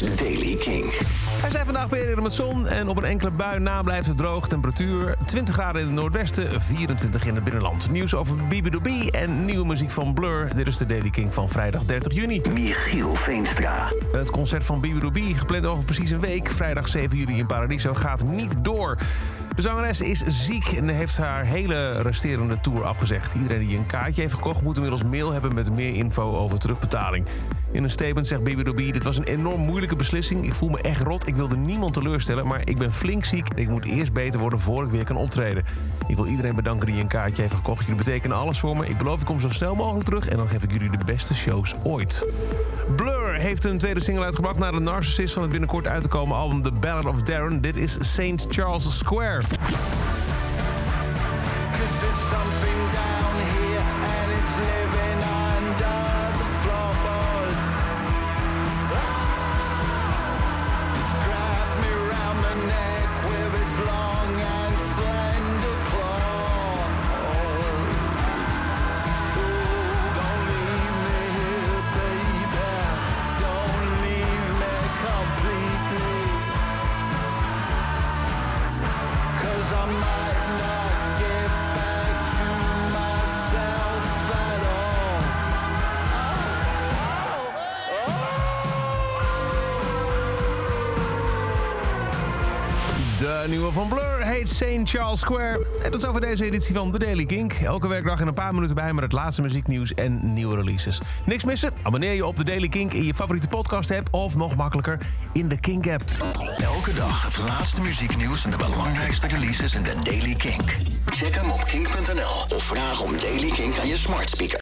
Daily King. Wij zijn vandaag weer met zon en op een enkele bui na blijft het droog. Temperatuur 20 graden in het noordwesten, 24 in het binnenland. Nieuws over Bibidobi en nieuwe muziek van Blur. Dit is de Daily King van vrijdag 30 juni. Michiel Veenstra. Het concert van Bibidobi, gepland over precies een week... vrijdag 7 juli in Paradiso, gaat niet door. De zangeres is ziek en heeft haar hele resterende tour afgezegd. Iedereen die een kaartje heeft gekocht moet inmiddels mail hebben... met meer info over terugbetaling. In een statement zegt Bibi dit was een enorm moeilijke beslissing. Ik voel me echt rot. Ik wilde niemand teleurstellen, maar ik ben flink ziek... en ik moet eerst beter worden voor ik weer kan optreden. Ik wil iedereen bedanken die een kaartje heeft gekocht. Jullie betekenen alles voor me. Ik beloof ik kom zo snel mogelijk terug... en dan geef ik jullie de beste shows ooit. Blur heeft een tweede single uitgebracht... na de narcissist van het binnenkort uit te komen album The Ballad of Darren. Dit is St. Charles Square. I might not De nieuwe van Blur heet St. Charles Square. En tot zover deze editie van The Daily Kink. Elke werkdag in een paar minuten bij met het laatste muzieknieuws en nieuwe releases. Niks missen? Abonneer je op The Daily Kink in je favoriete podcast app... of nog makkelijker in de Kink app. Elke dag het laatste muzieknieuws en de belangrijkste releases in de Daily King. Check hem op kink.nl of vraag om Daily King aan je smart speaker.